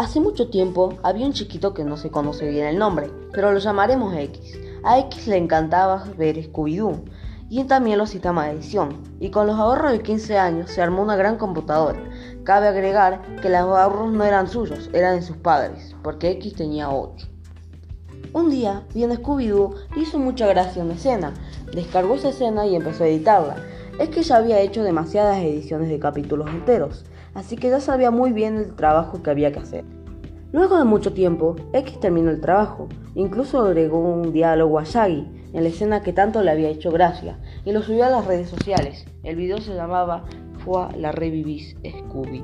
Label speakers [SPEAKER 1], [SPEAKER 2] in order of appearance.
[SPEAKER 1] Hace mucho tiempo había un chiquito que no se conoce bien el nombre, pero lo llamaremos X. A X le encantaba ver Scooby-Doo y también los sistemas de edición, y con los ahorros de 15 años se armó una gran computadora. Cabe agregar que los ahorros no eran suyos, eran de sus padres, porque X tenía 8. Un día, viendo Scooby-Doo, hizo mucha gracia una escena, descargó esa escena y empezó a editarla. Es que ya había hecho demasiadas ediciones de capítulos enteros, así que ya sabía muy bien el trabajo que había que hacer. Luego de mucho tiempo, X terminó el trabajo, incluso agregó un diálogo a Shaggy en la escena que tanto le había hecho gracia y lo subió a las redes sociales. El video se llamaba Fue la revivís Scooby.